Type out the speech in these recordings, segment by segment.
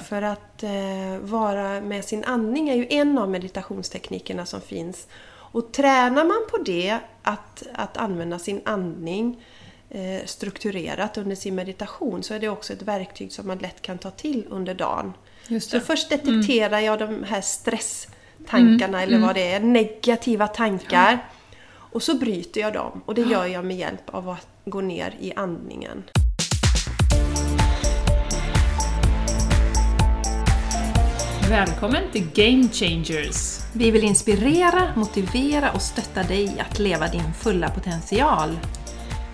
För att eh, vara med sin andning är ju en av meditationsteknikerna som finns. Och tränar man på det, att, att använda sin andning eh, strukturerat under sin meditation, så är det också ett verktyg som man lätt kan ta till under dagen. Så först detekterar jag de här stresstankarna eller vad det är, negativa tankar. Och så bryter jag dem och det gör jag med hjälp av att gå ner i andningen. Välkommen till Game Changers! Vi vill inspirera, motivera och stötta dig att leva din fulla potential.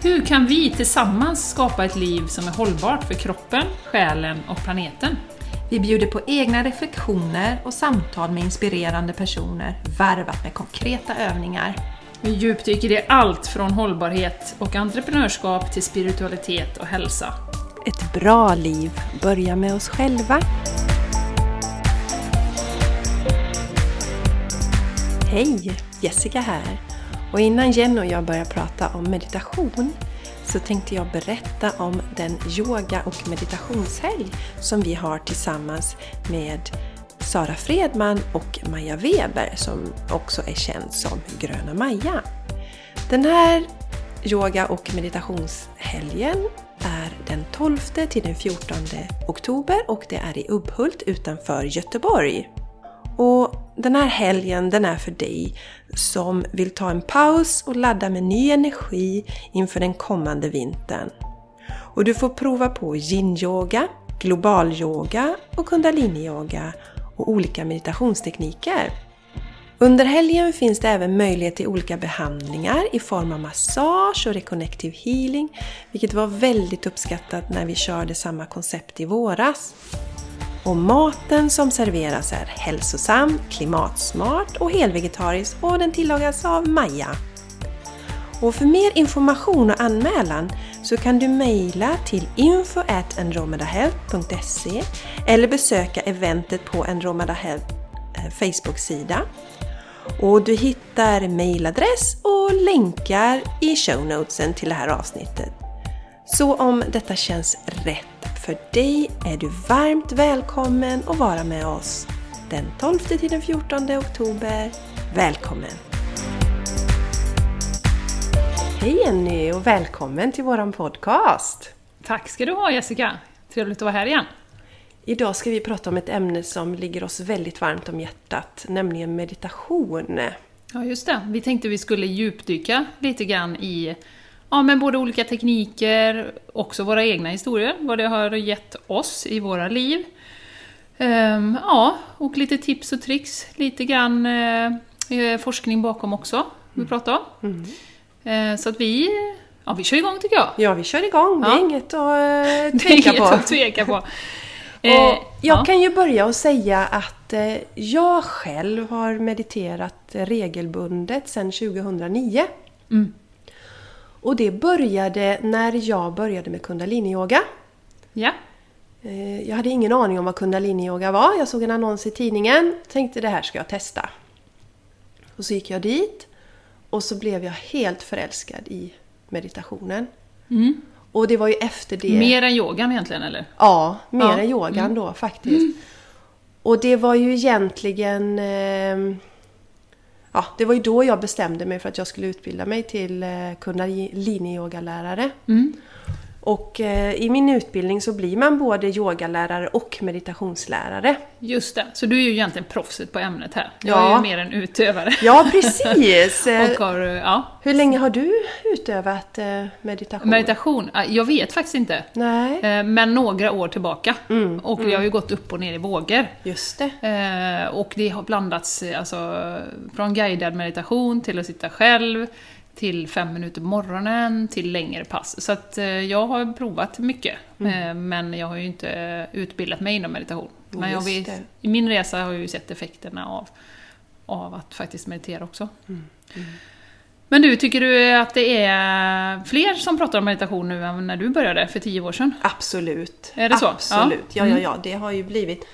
Hur kan vi tillsammans skapa ett liv som är hållbart för kroppen, själen och planeten? Vi bjuder på egna reflektioner och samtal med inspirerande personer varvat med konkreta övningar. Vi djupdyker i allt från hållbarhet och entreprenörskap till spiritualitet och hälsa. Ett bra liv börjar med oss själva. Hej! Jessica här. Och innan Jenny och jag börjar prata om meditation så tänkte jag berätta om den yoga och meditationshelg som vi har tillsammans med Sara Fredman och Maja Weber som också är känd som Gröna Maja. Den här yoga och meditationshelgen är den 12 till den 14 oktober och det är i Ubbhult utanför Göteborg. Och den här helgen den är för dig som vill ta en paus och ladda med ny energi inför den kommande vintern. Och du får prova på yin-yoga, global-yoga och kundalini-yoga och olika meditationstekniker. Under helgen finns det även möjlighet till olika behandlingar i form av massage och reconnective healing, vilket var väldigt uppskattat när vi körde samma koncept i våras. Och maten som serveras är hälsosam, klimatsmart och helvegetarisk och den tillagas av Maja. Och för mer information och anmälan så kan du mejla till info.andromedahealth.se eller besöka eventet på Andromeda Health eh, Facebook-sida. Och du hittar mejladress och länkar i show notesen till det här avsnittet. Så om detta känns rätt för dig är du varmt välkommen att vara med oss den 12 till den 14 oktober. Välkommen! Hej Jenny och välkommen till våran podcast! Tack ska du ha Jessica! Trevligt att vara här igen. Idag ska vi prata om ett ämne som ligger oss väldigt varmt om hjärtat, nämligen meditation. Ja, just det. Vi tänkte vi skulle djupdyka lite grann i ja, men både olika tekniker, också våra egna historier, vad det har gett oss i våra liv. Ehm, ja, och lite tips och tricks, lite grann eh, forskning bakom också, vi pratar om. Eh, så att vi, ja, vi kör igång tycker jag. Ja, vi kör igång. Det är Ja. inget att eh, tveka på. att tveka på. Eh, Och jag ja. kan ju börja och säga att eh, jag själv har mediterat regelbundet sedan 2009. Mm. Och det började när jag började med kundaliniyoga. Ja. Eh, Jag hade ingen aning om vad kundaliniyoga var. Jag såg en annons i tidningen tänkte det här ska jag testa. Och så gick jag dit och så blev jag helt förälskad i meditationen. Mm. Och det var ju efter det... Mer än yogan egentligen eller? Ja, mer Ja. Mm. än yogan då faktiskt. Och det var ju egentligen... Eh, ja, det var ju då jag bestämde mig för att jag skulle utbilda mig till eh, kundalini-yogalärare. Mm. Och eh, i min utbildning så blir man både yogalärare och meditationslärare. Just det, så du är ju egentligen proffset på ämnet här. Jag Ja. är ju mer en utövare. Ja, precis! Eh, Och har, ja, Hur länge har du utövat eh, meditation? meditation, ja, jag vet faktiskt inte. Nej, Eh, Men några år tillbaka. Mm, och jag har ju gått upp och ner i vågor. just det. Eh, och det har blandats eh, alltså, från guidad meditation till att sitta själv, till fem minuter på morgonen, till längre pass. Så att eh, jag har provat mycket, Mm. eh, men jag har ju inte utbildat mig inom meditation. Men jag vet, i min resa har jag ju sett effekterna av, av att faktiskt meditera också. Mm, Men du, tycker du att det är fler som pratar om meditation nu än när du började för tio år sedan? Absolut. Är det så? Absolut. Ja, ja, Mm. ja. Det har ju blivit...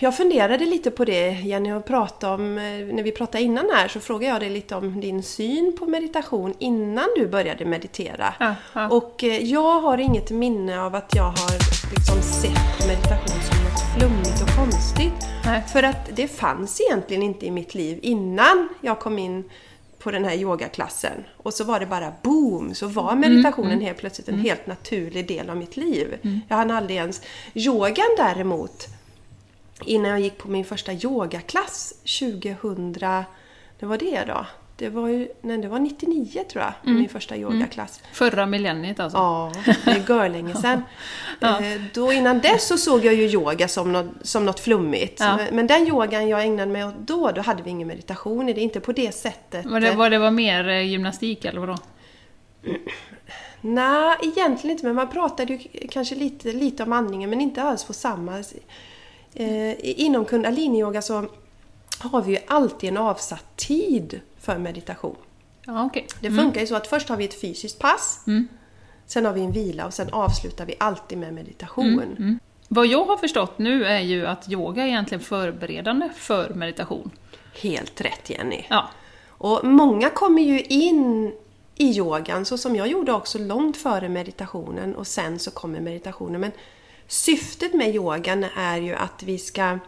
Jag funderade lite på det Jenny, och pratade om, eh, när vi pratade innan här så frågade jag dig lite om din syn på meditation innan du började meditera. Ja, ja. Och eh, jag har inget minne av att jag har liksom sett meditation som något flummigt och konstigt. Nej. För att det fanns egentligen inte i mitt liv innan jag kom in på den här yogaklassen. Och så var det bara boom, så var meditationen helt plötsligt en helt naturlig del av mitt liv. Jag hann aldrig ens... Yogan däremot, innan jag gick på min första yogaklass 2000... Det var det då? Det var ju... Nej, det var 99 tror jag, min första yogaklass. Förra millenniet alltså. Ja, det är görlänge sedan. Eh, Då innan dess så såg jag ju yoga som något, som något flummigt. Ja. Men den yogan jag ägnade mig åt då, då hade vi ingen meditation i det. Inte på det sättet. Var det, var det var mer eh, gymnastik eller vadå? Nej, egentligen inte. Men man pratade ju kanske lite, lite om andningen, men inte alls på samma... Eh, inom kundaliniyoga så har vi ju alltid en avsatt tid för meditation. Ja, okej. Det funkar ju så att först har vi ett fysiskt pass, sen har vi en vila och sen avslutar vi alltid med meditation. Vad jag har förstått nu är ju att yoga är egentligen förberedande för meditation. Helt rätt Jenny. Ja. Och många kommer ju in i yogan, så som jag gjorde också, långt före meditationen och sen så kommer meditationen. Men syftet med yogan är ju att vi ska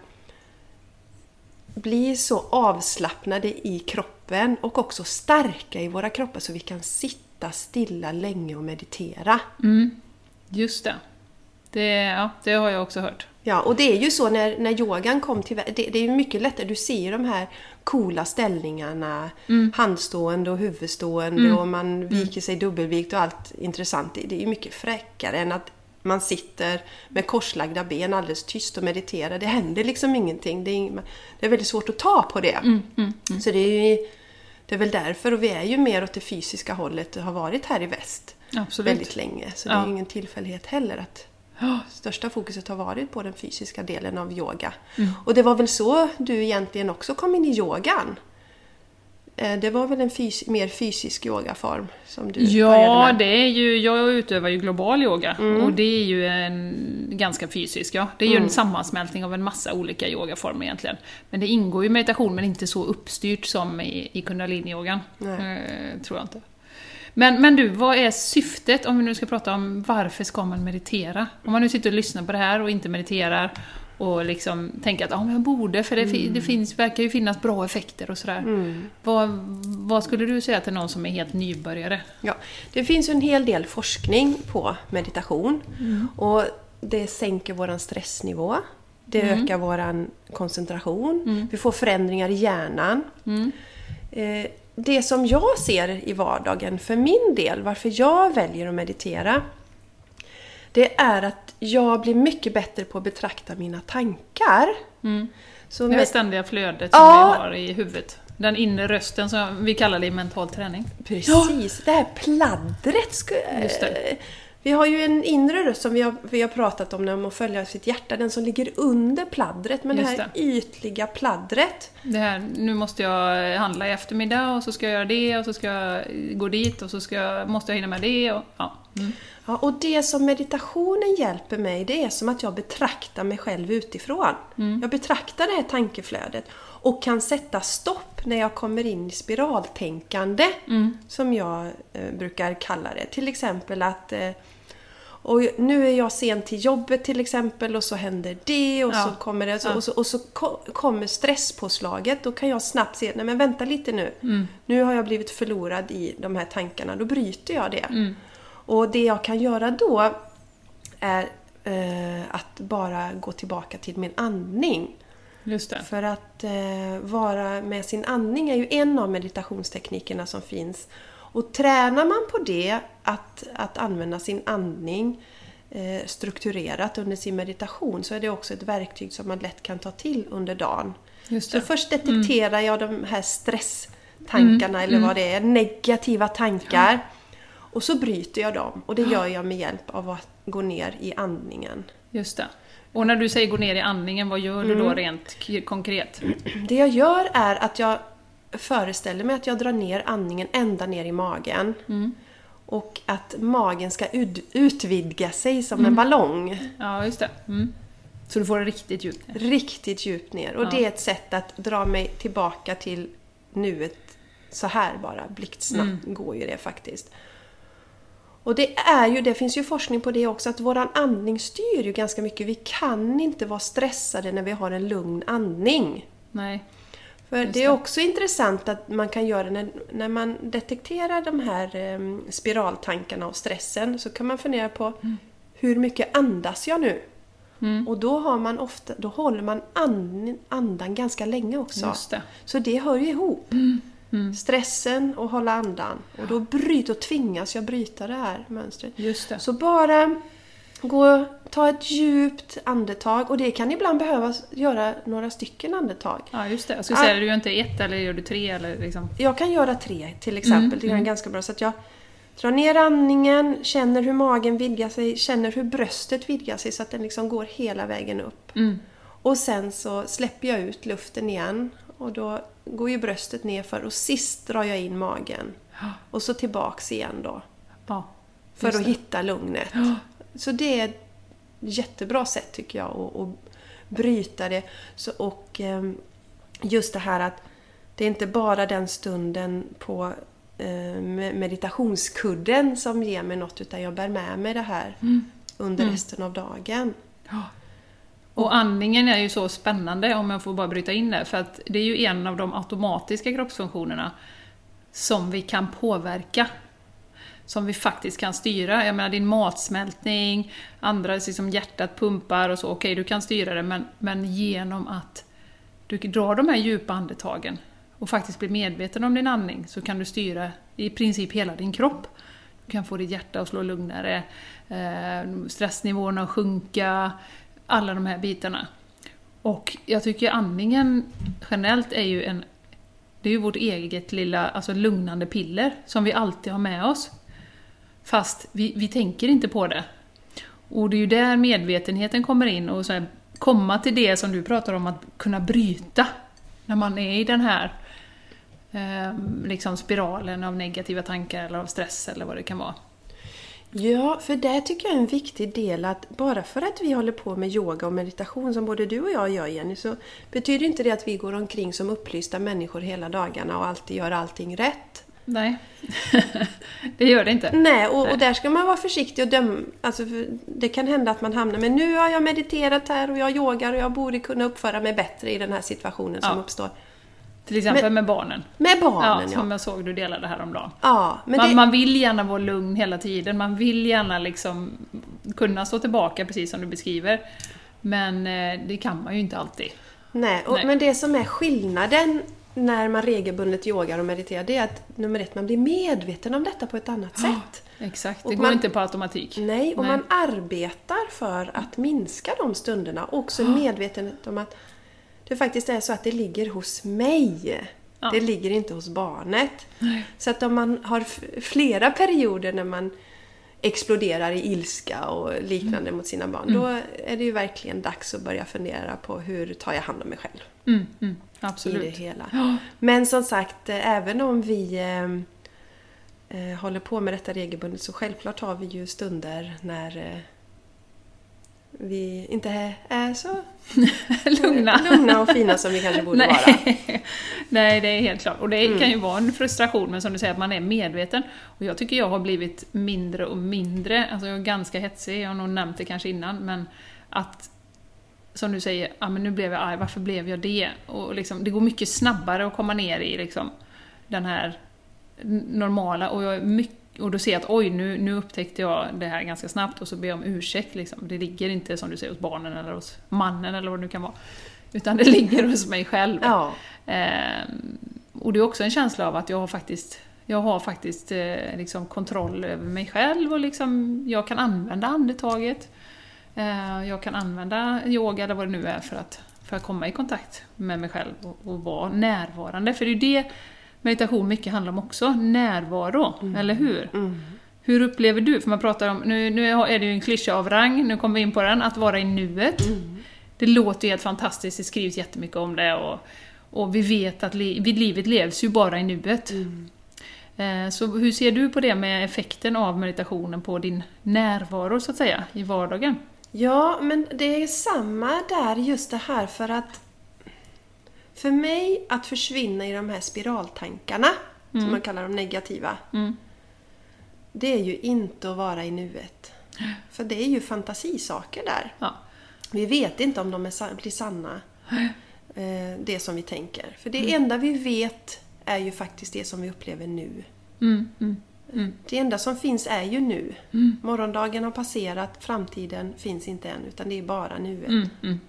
bli så avslappnade i kroppen och också starka i våra kroppar så vi kan sitta stilla länge och meditera. Just det. Det, ja, det har jag också hört. Ja, och det är ju så när, när yogan kom till det, det är ju mycket lättare. Du ser ju de här coola ställningarna. Handstående och huvudstående och man viker sig dubbelvikt och allt intressant. Det det är ju mycket fräckare än att man sitter med korslagda ben alldeles tyst och mediterar. Det händer liksom ingenting. Det är, ing- det är väldigt svårt att ta på det. Så det är ju det är väl därför, och vi är ju mer åt det fysiska hållet och har varit här i väst Absolut. väldigt länge. Så det är Ja. ingen tillfällighet heller att största fokuset har varit på den fysiska delen av yoga. Mm. Och det var väl så du egentligen också kom in i yogan? Eh, Det var väl en fys- mer fysisk yogaform som du började Ja, med? det är ju, jag utövar ju global yoga Mm. och det är ju en ganska fysisk, ja. Det är ju en sammansmältning av en massa olika yogaformer egentligen. Men det ingår ju meditation, men inte så uppstyrt som i, i kundaliniyogan. Eh, tror jag inte. Men, men du, vad är syftet, om vi nu ska prata om varför ska man meditera? Om man nu sitter och lyssnar på det här och inte mediterar och liksom tänker att ja, men jag borde, för det, Mm. det finns, verkar ju finnas bra effekter och sådär. Vad, vad skulle du säga till någon som är helt nybörjare? Ja, det finns en hel del forskning på meditation. Och det sänker vår stressnivå. Det ökar vår koncentration. Vi får förändringar i hjärnan. Eh, Det som jag ser i vardagen för min del, varför jag väljer att meditera, det är att jag blir mycket bättre på att betrakta mina tankar. Så Det här ständiga flödet som Ja. vi har i huvudet. Den inre rösten som vi kallar det i mental träning. Precis, det här pladdret. Ska, Just det. Vi har ju en inre röst som vi har, vi har pratat om, om att följa sitt hjärta, den som ligger under pladdret. Men Just det här ytliga pladdret. Det här, nu måste jag handla i eftermiddag och så ska jag göra det och så ska jag gå dit och så ska jag, måste jag hinna med det och ja. Mm. Ja, och det som meditationen hjälper mig, det är som att jag betraktar mig själv utifrån. Jag betraktar det här tankeflödet och kan sätta stopp när jag kommer in i spiraltänkande, som jag eh, brukar kalla det. Till exempel att eh, och nu är jag sen till jobbet till exempel och så händer det och Ja. så kommer det och så, Ja. och så, och så ko- kommer stresspåslaget. Då kan jag snabbt se, nej men vänta lite nu. Mm. Nu har jag blivit förlorad i de här tankarna. Då bryter jag det. Mm. Och det jag kan göra då är eh, att bara gå tillbaka till min andning. För att eh, vara med sin andning är ju en av meditationsteknikerna som finns. Och tränar man på det, att, att använda sin andning eh, strukturerat under sin meditation, så är det också ett verktyg som man lätt kan ta till under dagen. Så först detekterar jag de här stresstankarna, eller vad det är, negativa tankar. Och så bryter jag dem. Och det gör jag med hjälp av att gå ner i andningen. Just det. Och när du säger gå ner i andningen, vad gör du Mm. då rent k- konkret? Det jag gör är att jag föreställer mig att jag drar ner andningen ända ner i magen. Och att magen ska ut, utvidga sig som en ballong. Ja, just det. Mm. Så du får det riktigt djupt ner. Riktigt djupt ner. Och Ja. det är ett sätt att dra mig tillbaka till nuet så här bara. Blixtsnabbt Mm. går ju det faktiskt. Och det är ju, det finns ju forskning på det också, att våran andning styr ju ganska mycket. Vi kan inte vara stressade när vi har en lugn andning. Nej. För det är också intressant att man kan göra när, när man detekterar de här eh, spiraltankarna och stressen så kan man fundera på hur mycket andas jag nu? Mm. Och då, har man ofta, då håller man and, andan ganska länge också. Det. Så det hör ju ihop. Mm. Stressen och hålla andan. Och då bryt, och tvingas jag bryta det här mönstret. Just det. Så bara gå, ta ett djupt andetag och det kan ibland behöva göra några stycken andetag. Ja, just det. Jag skulle Ah. säga, du gör inte ett eller gör du tre eller liksom... Jag kan göra tre till exempel, Mm, det är mm. ganska bra. Så att jag drar ner andningen, känner hur magen vidgar sig, känner hur bröstet vidgar sig så att den liksom går hela vägen upp. Mm. Och sen så släpper jag ut luften igen och då går ju bröstet ner för och sist drar jag in magen. Och så tillbaks igen då. Ja. För att det. hitta lugnet. Så det är ett jättebra sätt tycker jag att, att bryta det. Så, och ehm, just det här att det är inte bara den stunden på eh, med- meditationskudden som ger mig något utan jag bär med mig det här under resten av dagen. Och andningen är ju så spännande om jag får bara bryta in det, för att det är ju en av de automatiska kroppsfunktionerna som vi kan påverka. Som vi faktiskt kan styra. Jag menar din matsmältning, andra liksom hjärtat pumpar och så, okej du kan styra det, men, men genom att du drar de här djupa andetagen och faktiskt blir medveten om din andning så kan du styra i princip hela din kropp. Du kan få ditt hjärta att slå lugnare, eh, stressnivåerna att sjunka, alla de här bitarna. Och jag tycker andningen generellt är ju en... Det är ju vårt eget lilla alltså lugnande piller som vi alltid har med oss. Fast vi, vi tänker inte på det. Och det är ju där medvetenheten kommer in och så här, komma till det som du pratar om, att kunna bryta. När man är i den här eh, liksom spiralen av negativa tankar eller av stress eller vad det kan vara. Ja, för det tycker jag är en viktig del att bara för att vi håller på med yoga och meditation som både du och jag gör Jenny så betyder inte det att vi går omkring som upplysta människor hela dagarna och alltid gör allting rätt. Nej, det gör det inte. Nej, och, Nej. och där ska man vara försiktig och döma. Alltså, för det kan hända att man hamnar men nu har jag mediterat här och jag yogar och jag borde kunna uppföra mig bättre i den här situationen som Ja. uppstår. Till exempel Men- med barnen. Med Ja, barnen ja. som jag såg du delade häromdagen. Ja, men man, det, man vill gärna vara lugn hela tiden, man vill gärna liksom kunna stå tillbaka precis som du beskriver. Men eh, det kan man ju inte alltid. nej, och, nej. men det som är skillnaden när man regelbundet yogar och mediterar det är att nummer ett, man blir medveten om detta på ett annat sätt. Exakt, Och det går man- inte på automatik. Nej, och Nej. man arbetar för att minska de stunderna. Och också medvetenhet om att det faktiskt är så att det ligger hos mig. Ja. Det ligger inte hos barnet. Så att om man har flera perioder när man exploderar i ilska och liknande mot sina barn, då är det ju verkligen dags att börja fundera på hur tar jag hand om mig själv Mm, mm, i det absolut. hela. Men som sagt, eh, även om vi eh, eh, håller på med detta regelbundet så självklart har vi ju stunder när eh, vi inte är, så Lugna. lugna och fina som vi kanske borde vara. Nej. Nej, det är helt klart. Och det kan ju vara en frustration, men som du säger, att man är medveten. Och jag tycker jag har blivit mindre och mindre, alltså jag är ganska hetsig, jag har nog nämnt det kanske innan, men att som du säger, ah, men nu blev jag arg, varför blev jag det? Och liksom, det går mycket snabbare att komma ner i liksom, den här normala, och, jag mycket, och då ser jag att oj, nu, nu upptäckte jag det här ganska snabbt och så ber jag om ursäkt. Liksom. Det ligger inte som du säger hos barnen eller hos mannen eller vad det nu kan vara. Utan det ligger hos mig själv. Ja, Ehm, och det är också en känsla av att jag har faktiskt, jag har faktiskt eh, liksom kontroll över mig själv och liksom, jag kan använda andetaget. Eh, jag kan använda yoga eller vad det nu är för att, för att komma i kontakt med mig själv och, och vara närvarande. För det är ju det meditation mycket handlar om också, närvaro, eller hur? Hur upplever du? För man pratar om, nu, nu är det ju en klyscha av rang, nu kommer vi in på den, att vara i nuet. Det låter ju helt fantastiskt, det skrivs jättemycket om det och, och vi vet att li, livet levs ju bara i nuet. Eh, Så hur ser du på det med effekten av meditationen på din närvaro så att säga, i vardagen? Ja, men det är samma där just det här för att för mig att försvinna i de här spiraltankarna, som man kallar de negativa, Mm. det är ju inte att vara i nuet. För det är ju fantasisaker där. Ja. Vi vet inte om de är, blir sanna, eh, det som vi tänker. För det enda vi vet är ju faktiskt det som vi upplever nu. Mm. Mm. Det enda som finns är ju nu. Morgondagen har passerat, framtiden finns inte än, utan det är bara nuet. Mm. Mm.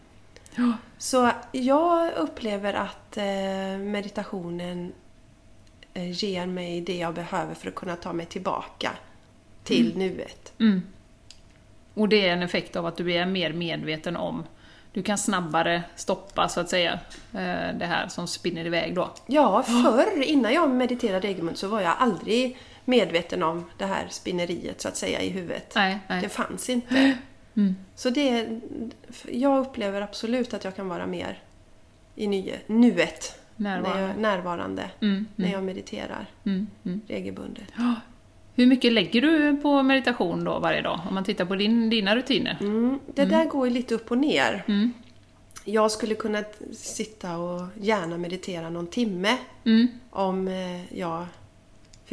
Ja. Så jag upplever att eh, meditationen eh, ger mig det jag behöver för att kunna ta mig tillbaka till nuet. Mm. Och det är en effekt av att du är mer medveten om du kan snabbare stoppa, så att säga, eh, det här som spinner iväg då. Ja, förr, innan jag mediterade regelbundet, så var jag aldrig medveten om det här spinneriet, så att säga, i huvudet. Nej, nej. Det fanns inte. Mm. Så det, jag upplever absolut att jag kan vara mer i nye, nuet. När Närvarande. jag, närvarande. Mm. När jag mediterar Mm. Mm. regelbundet. Hur mycket lägger du på meditation då varje dag? Om man tittar på din, dina rutiner? Mm, det där går ju lite upp och ner. Mm. Jag skulle kunna sitta och gärna meditera någon timme Mm. om eh, jag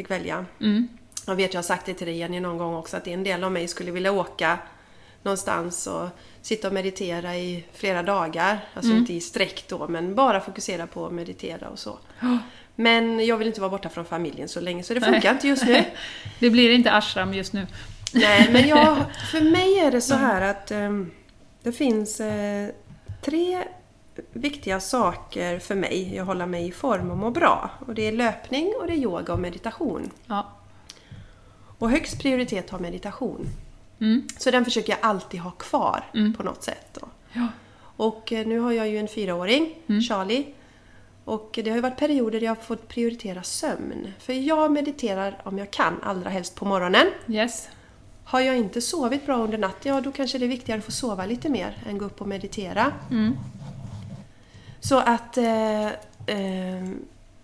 fick välja. Mm. Jag vet, jag har sagt det till dig Jenny någon gång också, att en del av mig skulle vilja åka någonstans och sitta och meditera i flera dagar. Alltså inte i sträck då, men bara fokusera på att meditera och så. Ja. Men jag vill inte vara borta från familjen så länge, så det funkar inte just nu. Det blir inte ashram just nu. Nej, men jag, för mig är det så här att ehm, det finns eh, tre viktiga saker för mig att hålla mig i form och må bra. Och det är löpning, och det är yoga och meditation. Ja. Och högst prioritet har meditation. Mm. Så den försöker jag alltid ha kvar Mm. på något sätt. Ja. Och eh, nu har jag ju en fyraåring, Mm. Charlie. Och det har ju varit perioder där jag har fått prioritera sömn. För jag mediterar om jag kan, allra helst på morgonen. Yes. Har jag inte sovit bra under natten, ja då kanske det är viktigare att få sova lite mer än gå upp och meditera. Mm. Så att... Eh, eh,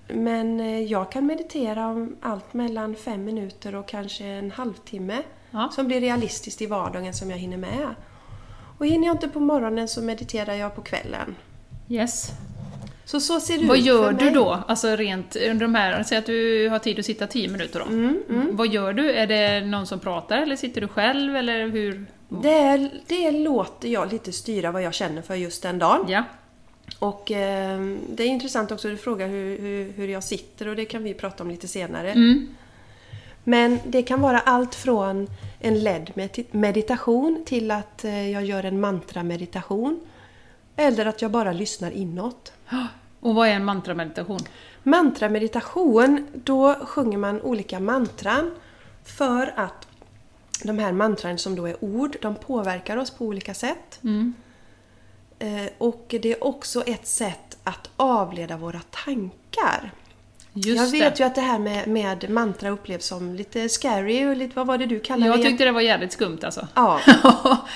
men eh, jag kan meditera om allt mellan fem minuter och kanske en halvtimme. Ja. Som blir realistiskt i vardagen som jag hinner med. Och hinner jag inte på morgonen så mediterar jag på kvällen. Yes. Så så ser det Vad ut gör för du mig. då? Alltså rent under de här, säg att du har tid att sitta 10 minuter då. Mm, mm. Vad gör du? Är det någon som pratar eller sitter du själv eller hur? Det, det låter jag lite styra vad jag känner för just den dagen. Ja. Och eh, det är intressant också, du frågar hur, hur, hur jag sitter och det kan vi prata om lite senare. Mm. Men det kan vara allt från en ledd med- meditation till att eh, jag gör en mantra-meditation. Eller att jag bara lyssnar inåt. Och vad är en mantrameditation? Mantra-meditation, då sjunger man olika mantran för att de här mantran som då är ord, de påverkar oss på olika sätt. Mm. Eh, Och det är också ett sätt att avleda våra tankar. Just jag vet det. ju att det här med, med mantra upplevs som lite scary och lite, vad var det du kallade Jag det? tyckte det var jävligt skumt alltså. Ja,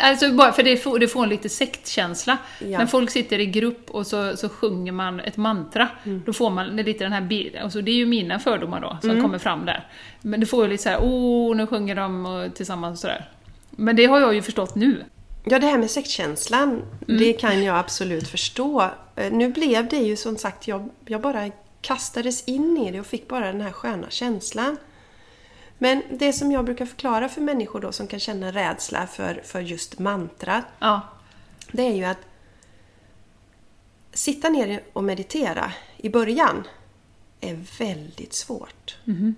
alltså bara för det får, det får en lite sektkänsla. Ja. När folk sitter i grupp och så, så sjunger man ett mantra, Mm. då får man lite den här bilden, alltså det är ju mina fördomar då som Mm. kommer fram där. Men det får ju lite så här, åh, nu sjunger de tillsammans och sådär. Men det har jag ju förstått nu. Ja, det här med sektkänslan, Mm. det kan jag absolut förstå. Eh, Nu blev det ju som sagt, jag, jag bara kastades in i det och fick bara den här sköna känslan. Men det som jag brukar förklara för människor då som kan känna rädsla för, för just mantra, Ja. det är ju att sitta ner och meditera i början är väldigt svårt. Mm.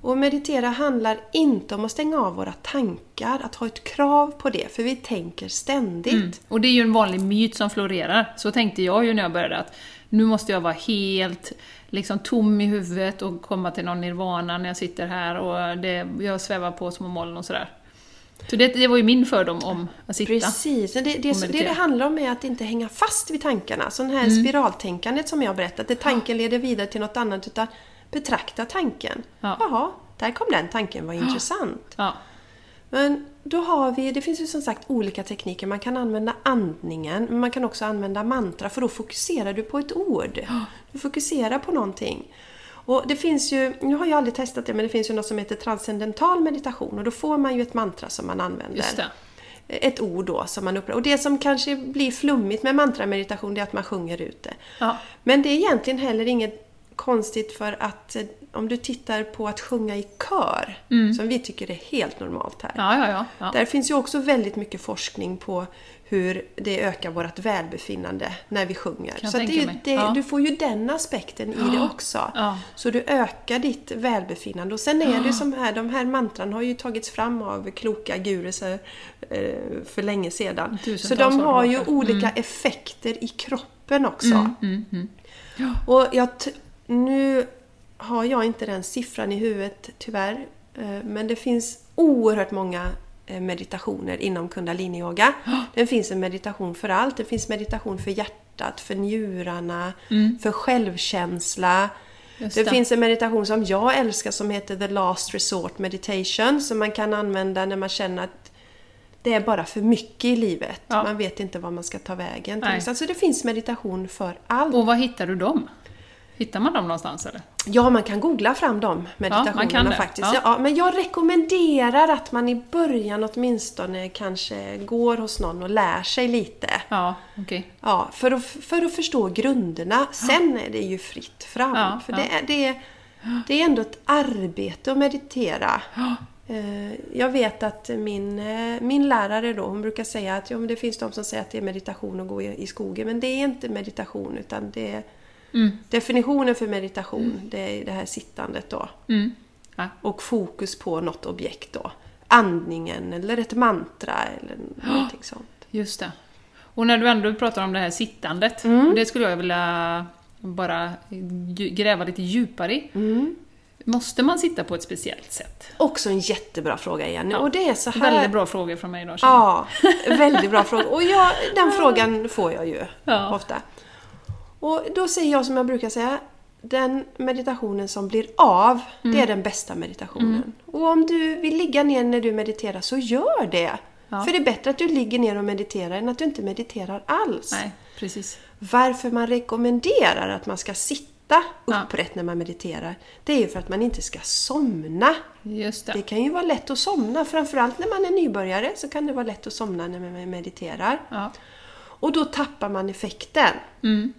Och meditera handlar inte om att stänga av våra tankar, att ha ett krav på det, för vi tänker ständigt. Mm. Och det är ju en vanlig myt som florerar. Så tänkte jag ju när jag började att nu måste jag vara helt liksom tom i huvudet och komma till någon nirvana när jag sitter här och det, jag svävar på små moln och sådär. Så det, det var ju min fördom om att sitta. Precis, det, det, det, det handlar om är att inte hänga fast vid tankarna. Så det här Mm. spiraltänkandet som jag berättat, där tanken leder vidare till något annat, utan betrakta tanken. Ja. Jaha, där kom den tanken, vad intressant. Ja. Men då har vi, det finns ju som sagt olika tekniker. Man kan använda andningen, men man kan också använda mantra för då fokuserar du på ett ord. Du fokuserar på någonting. Och det finns ju, nu har jag aldrig testat det, men det finns ju något som heter transcendental meditation och då får man ju ett mantra som man använder. Ett ord då som man upprepar. Och det som kanske blir flummigt med mantrameditation det är att man sjunger ut det. Ja. Men det är egentligen heller inget konstigt för att eh, om du tittar på att sjunga i kör, som vi tycker är helt normalt här. Ja, ja, ja. ja. Där finns ju också väldigt mycket forskning på hur det ökar vårt välbefinnande när vi sjunger. Så det, det, Ja. du får ju den aspekten i det också. Så du ökar ditt välbefinnande. Och sen är det som här, de här mantran har ju tagits fram av kloka gurusar eh, för länge sedan. Så de har ju olika effekter i kroppen också. Mm, mm. Och jag nu har jag inte den siffran i huvudet tyvärr. eh, Men det finns oerhört många eh, meditationer inom kundaliniyoga. Det finns en meditation för allt. Det finns meditation för hjärtat, för njurarna, för självkänsla. Mm. Det det. finns en meditation som jag älskar som heter The Last Resort Meditation som man kan använda när man känner att det är bara för mycket i livet. Ja. Man vet inte var man ska ta vägen. Nej. Alltså det finns meditation för allt. Och var hittar du dem? Hittar man dem någonstans eller? Ja, man kan googla fram de meditationerna man kan det. faktiskt. Ja. Ja. men jag rekommenderar att man i början åtminstone kanske går hos någon och lär sig lite. Ja, okej. Ja, för att, för att förstå grunderna. Sen är det ju fritt fram. Ja, för ja. Det, är, det, det är ändå ett arbete att meditera. Eh, Jag vet att min, eh, min lärare då, hon brukar säga att ja, men det finns de som säger att det är meditation att gå i, i skogen. Men det är inte meditation utan det är Mm. definitionen för meditation. Det är det här sittandet då. Mm. Ja. Och fokus på något objekt då. Andningen eller ett mantra eller någonting sånt. Just det. Och när du ändå pratar om det här sittandet, Mm. det skulle jag vilja bara gräva lite djupare i. Mm. Måste man sitta på ett speciellt sätt? Också en jättebra fråga Jenny. Ja. Och det är så här... Väldigt bra frågor från mig idag. Ja, väldigt bra fråga. Och jag, den frågan får jag ju Ja. ofta. Och då säger jag som jag brukar säga, den meditationen som blir av, det Mm. är den bästa meditationen. Och om du vill ligga ner när du mediterar, så gör det! Ja. För det är bättre att du ligger ner och mediterar än att du inte mediterar alls. Nej, precis. Varför man rekommenderar att man ska sitta Ja. upprätt när man mediterar, det är ju för att man inte ska somna. Just det. Det kan ju vara lätt att somna, framförallt när man är nybörjare så kan det vara lätt att somna när man mediterar. Ja. Och då tappar man effekten. Mm.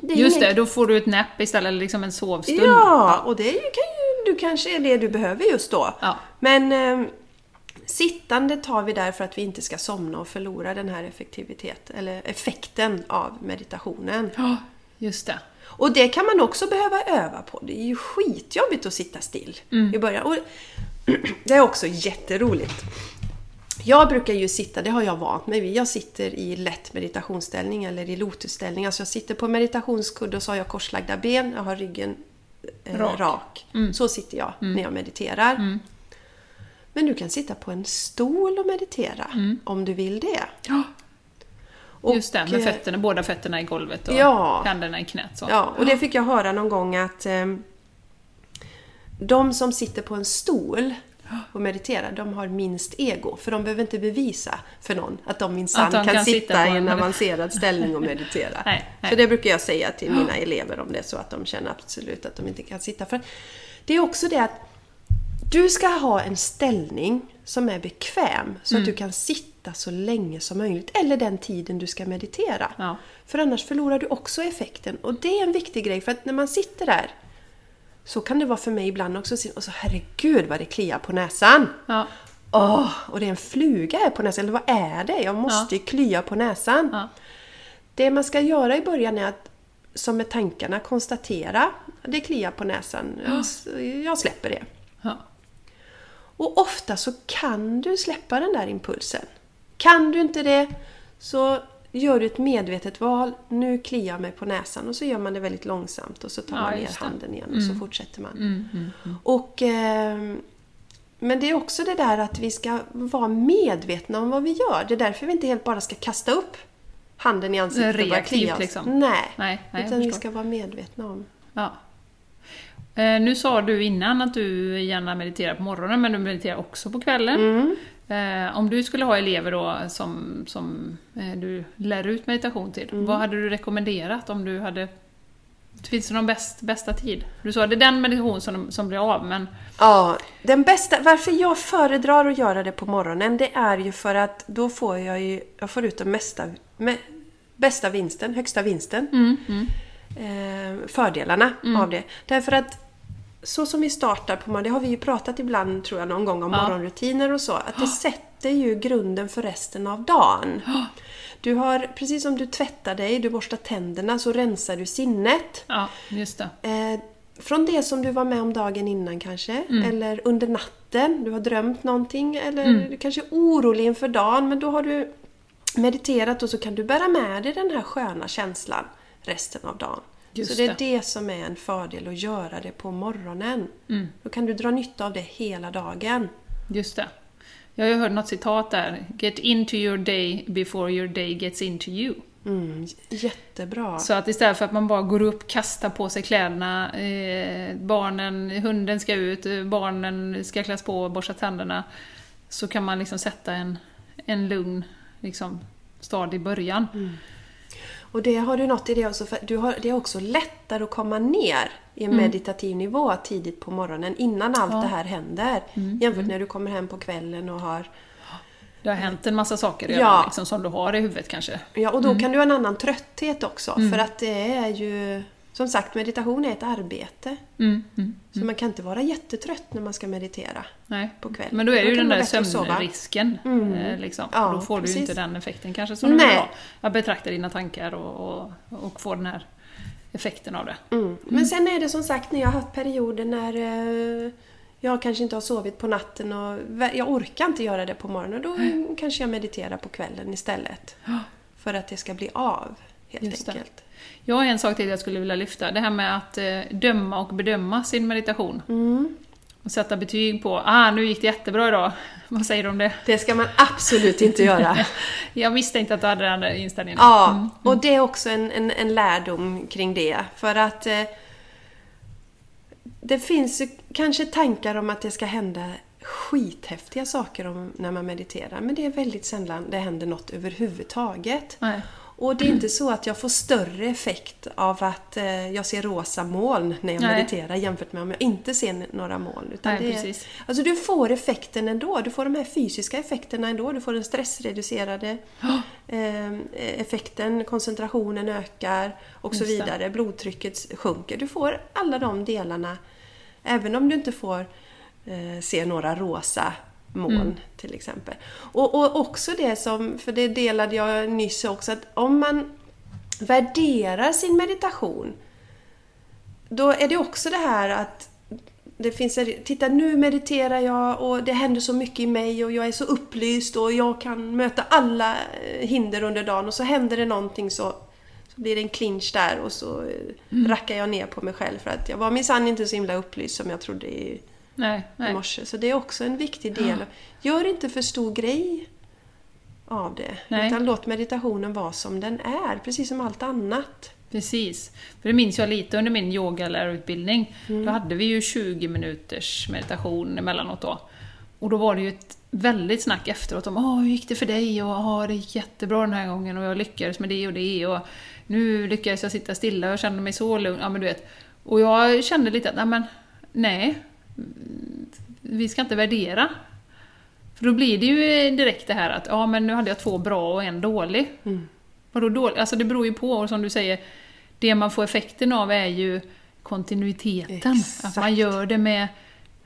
Det Just det, då får du ett napp istället, eller liksom en sovstund. Ja, och det kan ju, du kanske är det du behöver just då. Ja. Men eh, sittandet har vi där för att vi inte ska somna och förlora den här effektivitet, eller effekten av meditationen. Ja, just det. Och det kan man också behöva öva på. Det är ju skitjobbigt att sitta still i början. Och det är också jätteroligt. Jag brukar ju sitta, det har jag vant mig vid, jag sitter i lätt meditationsställning eller i lotusställning. Alltså jag sitter på meditationskudde och så har jag korslagda ben, jag har ryggen eh, Rak. rak. Så sitter jag när jag mediterar. Men du kan sitta på en stol och meditera om du vill det. Ja. Och, Just det, med eh, fötterna, båda fötterna i golvet och Ja. händerna i knät. Så. Ja, och det fick jag höra någon gång att eh, de som sitter på en stol och mediterar, de har minst ego. För de behöver inte bevisa för någon att de minsann kan, kan sitta, i en avancerad ställning och meditera. Nej, nej. Så det brukar jag säga till mina elever om det är så att de känner absolut att de inte kan sitta. För det är också det att du ska ha en ställning som är bekväm så Mm. att du kan sitta så länge som möjligt. Eller den tiden du ska meditera. Ja. För annars förlorar du också effekten. Och det är en viktig grej för att när man sitter där så kan det vara för mig ibland också. Och så herregud vad det kliar på näsan. Ja. Åh, och det är en fluga här på näsan. Eller vad är det? Jag måste ju klya på näsan. Ja. Det man ska göra i början är att, som med tankarna, konstatera. Det kliar på näsan. Jag, jag släpper det. Ja. Och ofta så kan du släppa den där impulsen. Kan du inte det så gör du ett medvetet val. Nu kliar jag mig på näsan och så gör man det väldigt långsamt och så tar Ja, man ner handen igen och så fortsätter man. Mm, mm, mm. Och, ehm, men det är också det där att vi ska vara medvetna om vad vi gör. Det är därför vi inte helt bara ska kasta upp handen i ansiktet och Reaktivt, klia oss. liksom. Nej, Nej, nej, utan vi ska vara medvetna om. Ja. Eh, nu sa du innan att du gärna mediterar på morgonen, men du mediterar också på kvällen. Mm. Eh, om du skulle ha elever då som, som eh, du lär ut meditation till, Mm. vad hade du rekommenderat om du hade Finns det någon bäst, bästa tid? Du sa det är den meditation som, som blir av, men... Ja, den bästa, varför jag föredrar att göra det på morgonen det är ju för att då får jag ju, jag får ut den mesta, me, bästa vinsten, högsta vinsten. Mm, mm, Eh, fördelarna av det. Därför att så som vi startar på morgonen, det har vi ju pratat ibland tror jag någon gång om Ja. morgonrutiner och så, att det sätter ju grunden för resten av dagen. Du har, precis som du tvättar dig, du borstar tänderna, så rensar du sinnet. ja, just det. Eh, från det som du var med om dagen innan kanske, eller under natten, du har drömt någonting, eller du kanske är orolig inför dagen, men då har du mediterat och så kan du bära med dig den här sköna känslan resten av dagen. Just så det är det. det som är en fördel att göra det på morgonen. Då kan du dra nytta av det hela dagen. Just det. Jag hört något citat där. Get into your day before your day gets into you. Mm, jättebra. Så att istället för att man bara går upp, kastar på sig kläderna, eh, barnen, hunden ska ut, eh, barnen ska kläs på och borsta tänderna. Så kan man liksom sätta en, en lugn liksom, stadig början. Och det har du något i det också, för du har, det är också lättare att komma ner i en meditativ nivå tidigt på morgonen innan allt Ja. det här händer. Jämfört när du kommer hem på kvällen och har... Det har hänt en massa saker redan Ja. liksom, som du har i huvudet kanske. Ja, och då kan du ha en annan trötthet också. För att det är ju... Som sagt, meditation är ett arbete. Mm, mm. Så man kan inte vara jättetrött när man ska meditera. Nej. På kvällen. Men då är det ju den där sömnrisken. Eh, liksom. Ja, då får du ju precis. inte den effekten kanske som du Nej. vill ha. Att betrakta dina tankar och, och, och få den här effekten av det. Mm. Men sen är det som sagt när jag har haft perioder när eh, jag kanske inte har sovit på natten och jag orkar inte göra det på morgonen. Då kanske jag mediterar på kvällen istället. För att det ska bli av, helt Just det. Jag har en sak till jag skulle vilja lyfta. Det här med att eh, döma och bedöma sin meditation. Mm. Och sätta betyg på, ah nu gick det jättebra idag. Vad säger du om det? Det ska man absolut inte göra. Jag misstänkte att du hade den inställningen. Ja, och det är också en, en, en lärdom kring det. För att eh, det finns kanske tankar om att det ska hända skithäftiga saker om, när man mediterar. Men det är väldigt sällan det händer något överhuvudtaget. Nej. Och det är inte så att jag får större effekt av att eh, jag ser rosa moln när jag Nej. mediterar jämfört med om jag inte ser några moln. Utan Nej, det precis. Alltså du får effekten ändå. Du får de här fysiska effekterna ändå. Du får den stressreducerade eh, effekten, koncentrationen ökar och så vidare. Blodtrycket sjunker. Du får alla de delarna även om du inte får eh, se några rosa moln Mm. till exempel. Och, och också det som, för det delade jag nyss också, att om man värderar sin meditation då är det också det här att det finns, titta nu mediterar jag och det händer så mycket i mig och jag är så upplyst och jag kan möta alla eh, hinder under dagen och så händer det någonting så, så blir det en clinch där och så eh, rackar jag ner på mig själv för att jag var minsann inte så himla upplyst som jag trodde i, Nej, i nej. morse. Så det är också en viktig del. Gör inte för stor grej av det. Nej. Utan låt meditationen vara som den är, precis som allt annat. Precis. För det minns jag lite under min yogalärarutbildning. Mm. Då hade vi ju 20 minuters meditation emellanåt då. Och då var det ju ett väldigt snack efteråt om Åh, hur gick det för dig? Och Åh, det gick jättebra den här gången och jag lyckades med det och det och nu lyckades jag sitta stilla och jag kände mig så lugn. Ja, men du vet. Och jag kände lite att, nej men, nej. Vi ska inte värdera. För då blir det ju direkt det här att, ja men nu hade jag två bra och en dålig. Vadå dålig? Alltså det beror ju på, och som du säger, det man får effekten av är ju kontinuiteten. Exakt. Att man gör det med,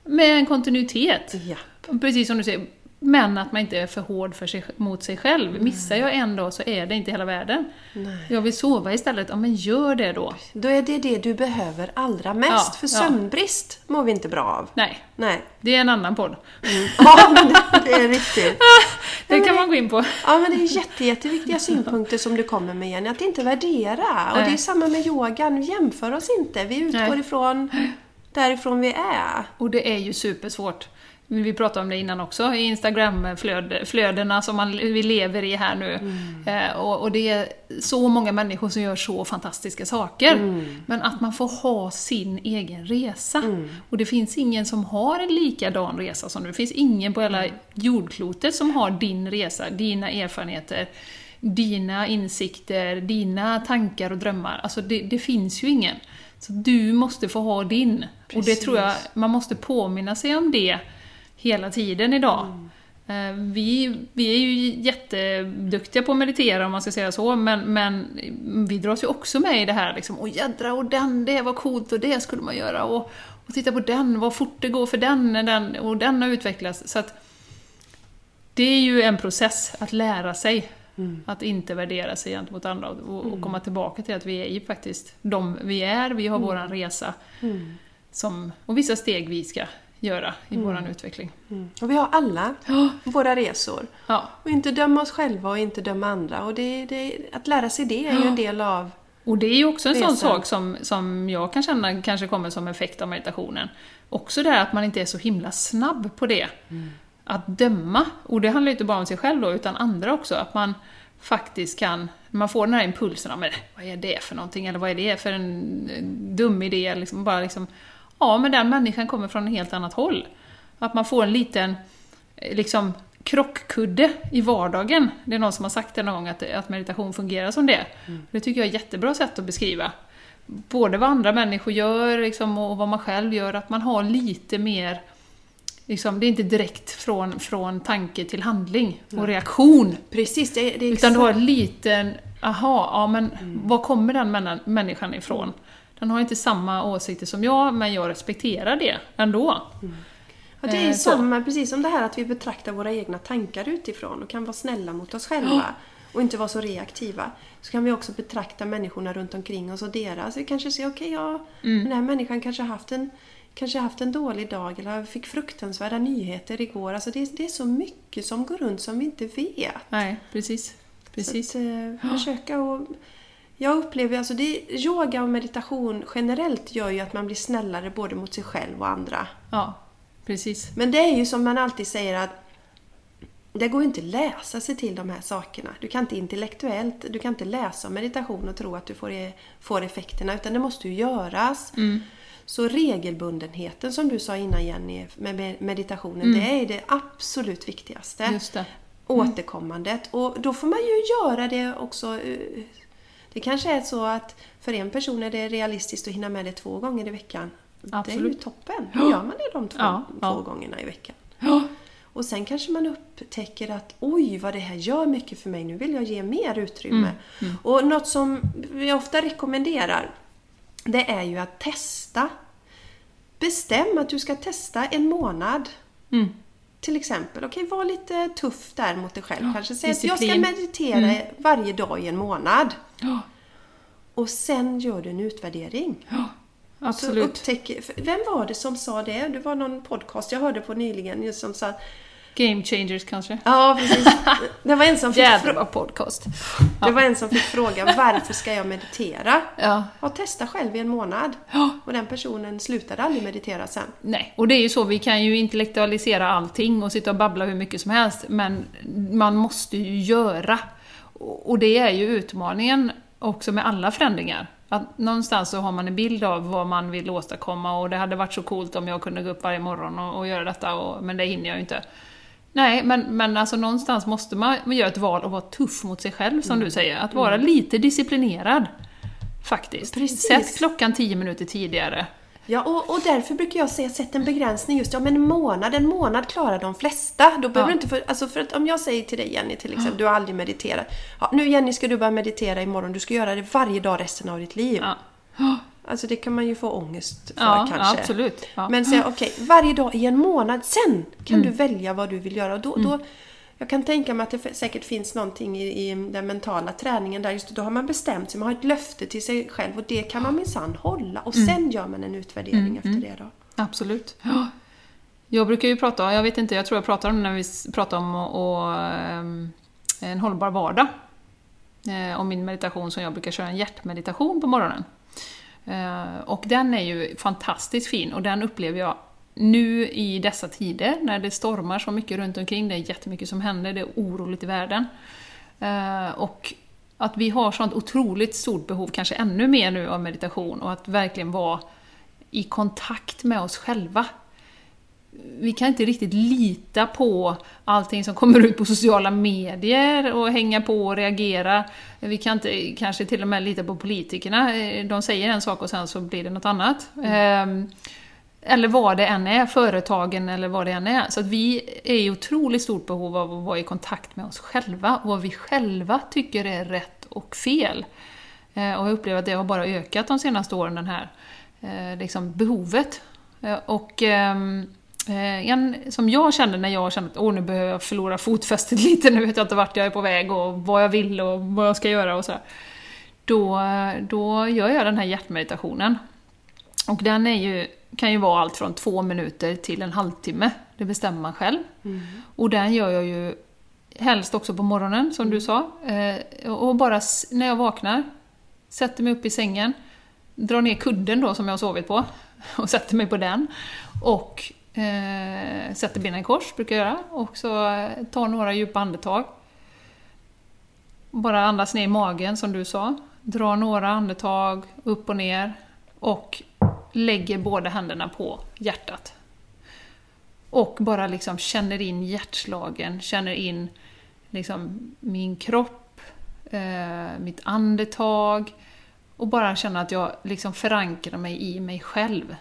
med en kontinuitet. Ja. Precis som du säger, men att man inte är för hård för sig, mot sig själv. Missar jag en dag så är det inte hela världen. Nej. Jag vill sova istället, ja men gör det då. Då är det det du behöver allra mest. Ja, för ja. sömnbrist mår vi inte bra av. Nej, Nej. det är en annan podd. Ja, men det, det är riktigt. Det kan man gå in på. Ja, men det är jätte, jätteviktiga synpunkter som du kommer med Jenny. Att inte värdera. Och Nej. det är samma med yogan. Jämför oss inte. Vi utgår Nej. ifrån därifrån vi är. Och det är ju supersvårt. Vi pratade om det innan också, i Instagram-flödena som man, vi lever i här nu. Eh, och, och det är så många människor som gör så fantastiska saker. Men att man får ha sin egen resa. Och det finns ingen som har en likadan resa som du. Det finns ingen på hela jordklotet som har din resa, dina erfarenheter, dina insikter, dina tankar och drömmar. Alltså det, det finns ju ingen. Så du måste få ha din. Och det tror jag, man måste påminna sig om det hela tiden idag. Eh, Vi, vi är ju jätteduktiga på att meditera om man ska säga så, men, men vi dras ju också med i det här liksom, åh jädra, och den, det var coolt och det skulle man göra, och, och titta på den, vad fort det går för den, den och den har utvecklats. Så att det är ju en process att lära sig att inte värdera sig gentemot andra och, och komma tillbaka till att vi är ju faktiskt de vi är, vi har våran resa som, och vissa steg vi ska göra i våran utveckling. Mm. Och vi har alla våra resor. Ja. Och inte döma oss själva och inte döma andra. Och det, det, att lära sig det är ju en del av... Och det är ju också en sån Resan. sak som, som jag kan känna kanske kommer som effekt av meditationen. Också det här att man inte är så himla snabb på det. Att döma. Och det handlar ju inte bara om sig själv då, utan andra också. Att man faktiskt kan, man får den här impulsen av men vad är det för någonting? Eller vad är det för en dum idé? Liksom bara liksom, ja men den människan kommer från ett helt annat håll. Att man får en liten, eh, liksom, krockkudde i vardagen. Det är någon som har sagt det någon gång, att, att meditation fungerar som det. Det tycker jag är ett jättebra sätt att beskriva. Både vad andra människor gör liksom, och vad man själv gör, att man har lite mer Liksom, det är inte direkt från, från tanke till handling och reaktion. Precis, det, det är Utan du har en liten, aha, ja men var kommer den människan ifrån? Den har inte samma åsikter som jag, men jag respekterar det ändå. Ja, det är Eh, så. som, precis som det här att vi betraktar våra egna tankar utifrån och kan vara snälla mot oss själva och inte vara så reaktiva. Så kan vi också betrakta människorna runt omkring oss och deras. Vi kanske ser, okej, ja, Mm. den här människan kanske har haft en Kanske haft en dålig dag eller fick fruktansvärda nyheter igår. Alltså det, det är så mycket som går runt som vi inte vet. Nej, precis. precis. Så att, eh, försöka och... Jag upplever alltså det, yoga och meditation generellt gör ju att man blir snällare både mot sig själv och andra. Ja, precis. Men det är ju som man alltid säger att det går ju inte att läsa sig till de här sakerna. Du kan inte intellektuellt, du kan inte läsa om meditation och tro att du får, e- får effekterna utan det måste ju göras. Så regelbundenheten som du sa innan Jenny med med meditationen, det är det absolut viktigaste. Just det. Återkommandet. Och då får man ju göra det också. Det kanske är så att för en person är det realistiskt att hinna med det två gånger i veckan. Det är ju Absolut. toppen. Då gör man det de två, Ja, två ja. gångerna i veckan. Ja. Och sen kanske man upptäcker att oj vad det här gör mycket för mig, nu vill jag ge mer utrymme. Mm, Och något som vi ofta rekommenderar det är ju att testa. Bestäm att du ska testa en månad. Mm. Till exempel, okej var lite tuff där mot dig själv. Ja, Kanske säg att jag ska disciplin. Mm. meditera varje dag i en månad. Ja, Och sen gör du en utvärdering. ja, Så absolut. upptäcker, för vem var det som sa det? Det var någon podcast jag hörde på nyligen just som sa Game changers kanske? Ja, precis. Det var en som fick, bra podcast. det var en som fick frågan varför ska jag meditera? Ja. Ja, testa själv i en månad. Ja. Och den personen slutade aldrig meditera sen. Nej, och det är ju så, vi kan ju intellektualisera allting och sitta och babbla hur mycket som helst, men man måste ju göra. Och det är ju utmaningen också med alla förändringar. Att någonstans så har man en bild av vad man vill åstadkomma och det hade varit så coolt om jag kunde gå upp varje morgon och, och göra detta, och, men det hinner jag ju inte. Nej, men, men alltså någonstans måste man göra ett val och vara tuff mot sig själv, som du säger. Att vara lite disciplinerad. Faktiskt. Precis. Sätt klockan tio minuter tidigare. Ja, och, och därför brukar jag säga sätt en begränsning just. Ja, men en månad, en månad klarar de flesta. Då behöver Ja. du inte för, alltså för att om jag säger till dig Jenny till exempel, du har aldrig mediterat. Ja, nu Jenny ska du börja meditera imorgon, du ska göra det varje dag resten av ditt liv. Ja, Alltså det kan man ju få ångest för ja kanske. absolut. Ja. Men säga okej, varje dag i en månad, sen kan Mm. du välja vad du vill göra. Och då, då, jag kan tänka mig att det säkert finns någonting i, i den mentala träningen där, just då har man bestämt sig, man har ett löfte till sig själv och det kan man minsann hålla. Och Mm. sen gör man en utvärdering efter det då. Absolut. Ja. Jag brukar ju prata, jag vet inte, jag tror jag pratar om när vi pratar om och, och, ehm, en hållbar vardag. Eh, om min meditation som jag brukar köra en hjärtmeditation på morgonen. Eh, och den är ju fantastiskt fin och den upplever jag nu i dessa tider när det stormar så mycket runt omkring, det är jättemycket som händer, det är oroligt i världen. Eh, och att vi har sånt otroligt stort behov, kanske ännu mer nu, av meditation och att verkligen vara i kontakt med oss själva. vi kan inte riktigt lita på allting som kommer ut på sociala medier och hänga på och reagera. Vi kan inte kanske till och med lita på politikerna. Eh, de säger en sak och sen så blir det något annat. Mm. Eller vad det än är, företagen eller vad det än är. Så att vi är i otroligt stort behov av att vara i kontakt med oss själva och vad vi själva tycker är rätt och fel. Eh, och jag upplever att det har bara ökat de senaste åren, den här eh, liksom behovet. Eh, och ehm, en som jag kände när jag kände att Åh, nu behöver jag förlora fotfästet lite, nu vet jag inte vart jag är på väg och vad jag vill och vad jag ska göra och så. Då, då gör jag den här hjärtmeditationen. Och den är ju, kan ju vara allt från två minuter till en halvtimme. Det bestämmer man själv. Mm. Och den gör jag ju helst också på morgonen, som du sa. Eh, och bara när jag vaknar, sätter mig upp i sängen, drar ner kudden då som jag har sovit på och sätter mig på den. Och Eh, sätter benen i kors, brukar jag göra. Och så eh, tar några djupa andetag. Bara andas ner i magen, som du sa. Drar några andetag upp och ner. Och lägger båda händerna på hjärtat. Och bara liksom känner in hjärtslagen, känner in liksom min kropp, eh, mitt andetag. Och bara känner att jag liksom förankrar mig i mig själv.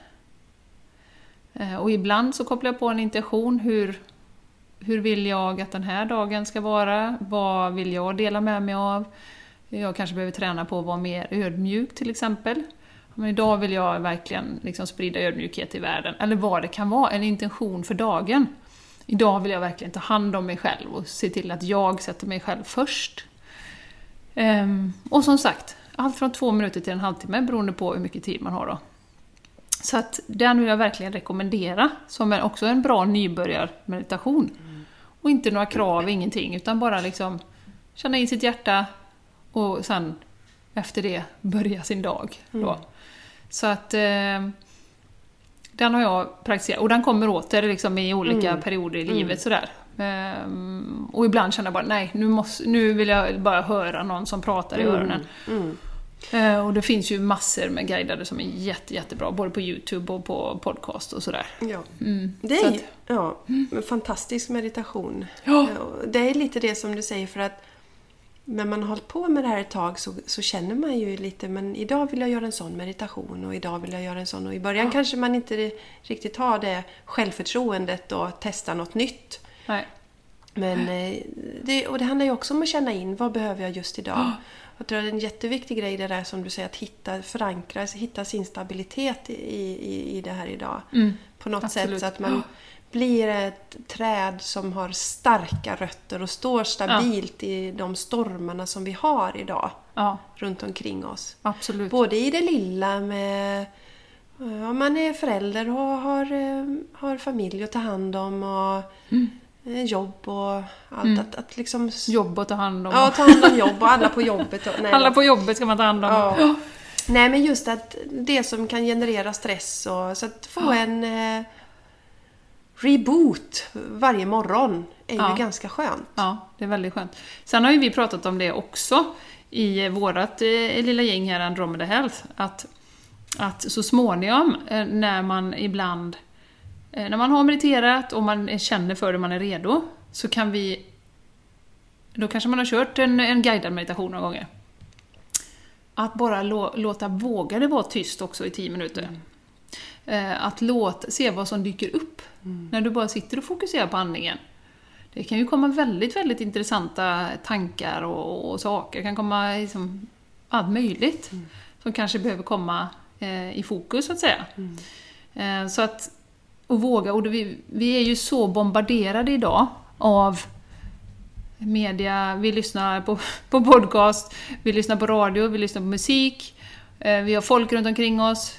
Eh, och ibland så kopplar jag på en intention. Hur, hur vill jag att den här dagen ska vara? Vad vill jag dela med mig av? Jag kanske behöver träna på att vara mer ödmjuk till exempel. Men idag vill jag verkligen liksom sprida ödmjukhet i världen. Eller vad det kan vara, en intention för dagen. Idag vill jag verkligen ta hand om mig själv och se till att jag sätter mig själv först. Ehm, och som sagt, allt från två minuter till en halvtimme beroende på hur mycket tid man har då. Så att den vill jag verkligen rekommendera som är också en bra nybörjarmeditation. Och inte några krav, ingenting, utan bara liksom känna in sitt hjärta och sen efter det börja sin dag. Mm. Så att eh, den har jag praktiserat, och den kommer åter liksom i olika mm. perioder i livet mm. sådär. Um, och ibland känner jag bara, nej, nu, måste, nu vill jag bara höra någon som pratar i mm. öronen. Mm. Eh, och det finns ju massor med guidade som är jätte, jättebra, både på Youtube och på podcast och sådär. Ja. Mm. Det är att, ja, en fantastisk meditation. Ja. Det är lite det som du säger för att när man har hållit på med det här ett tag så, så, känner man ju lite, men idag vill jag göra en sån meditation och idag vill jag göra en sån. Och i början ja. kanske man inte riktigt har det självförtroendet och testa något nytt. Nej. Men eh, det, och det handlar ju också om att känna in, vad behöver jag just idag? Jag tror att det är en jätteviktig grej det där som du säger att hitta, förankra, hitta sin stabilitet i, i, i det här idag. Mm, på något absolut. sätt så att man blir ett träd som har starka rötter och står stabilt ja. i de stormarna som vi har idag ja. runt omkring oss. Absolut. Både i det lilla med om man är förälder och har, eh, har familj att ta hand om och mm. Eh, jobb och allt. Mm. Att, att liksom... Jobb att ta hand om. Ja, ta hand om jobb och alla på jobbet. Och, nej, alla på jobbet ska man ta hand om. Ja. Nej, men just att det som kan generera stress och så att få en eh, reboot varje morgon är ja. ju ganska skönt. Ja, det är väldigt skönt. Sen har ju vi pratat om det också i vårt eh, lilla gäng här, Andromeda Health, att, att så småningom eh, när man ibland Eh, när man har mediterat och man känner för det, man är redo, så kan vi... Då kanske man har kört en, en guidad meditation några gånger. Att bara lå, låta, våga det vara tyst också i tio minuter. Mm. Eh, att låta, se vad som dyker upp. Mm. När du bara sitter och fokuserar på andningen. Det kan ju komma väldigt, väldigt intressanta tankar och, och saker. Det kan komma liksom allt möjligt. Mm. Som kanske behöver komma eh, i fokus, så att säga. Mm. Eh, så att och våga. Och vi, vi är ju så bombarderade idag av media, vi lyssnar på, på podcast, vi lyssnar på radio, vi lyssnar på musik, eh, vi har folk runt omkring oss.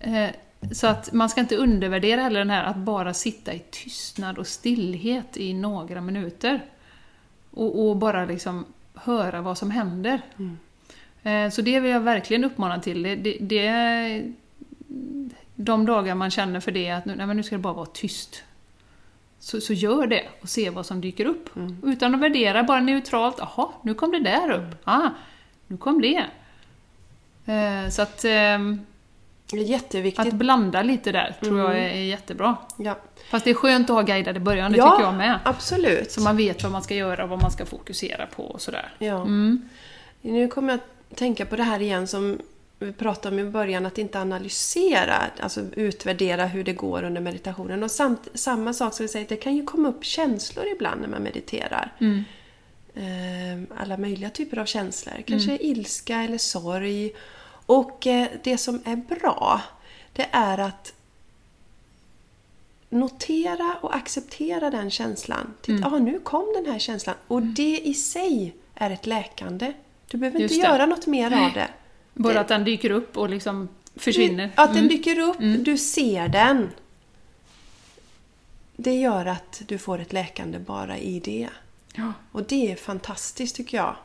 Eh, så att man ska inte undervärdera heller den här att bara sitta i tystnad och stillhet i några minuter. Och, och bara liksom höra vad som händer. Mm. Eh, så det vill jag verkligen uppmana till. Det, det, det, de dagar man känner för det, att nu, nej, nu ska det bara vara tyst. Så, så gör det och se vad som dyker upp. Mm. Utan att värdera, bara neutralt. Jaha, nu kom det där upp. Ah, nu kom det. Eh, så att... Det är jätteviktigt. Att blanda lite där tror jag är, jättebra. Ja, Fast det är skönt att ha guidad i början, det ja tycker jag med. absolut. Så man vet vad man ska göra och vad man ska fokusera på och sådär. Ja. Mm. Nu kommer jag att tänka på det här igen som vi pratade om i början, att inte analysera, alltså utvärdera hur det går under meditationen. Och samt, samma sak som vi säger, det kan ju komma upp känslor ibland när man mediterar. Mm. Eh, alla möjliga typer av känslor. Kanske ilska eller sorg. Och eh, det som är bra, det är att notera och acceptera den känslan. Titta, ah, nu kom den här känslan. Och det i sig är ett läkande. Du behöver Just inte det. göra något mer av det. Bara Det- att den dyker upp och liksom försvinner. Att den Mm. dyker upp, du ser den. Det gör att du får ett läkande bara i det. Ja. Och det är fantastiskt tycker jag.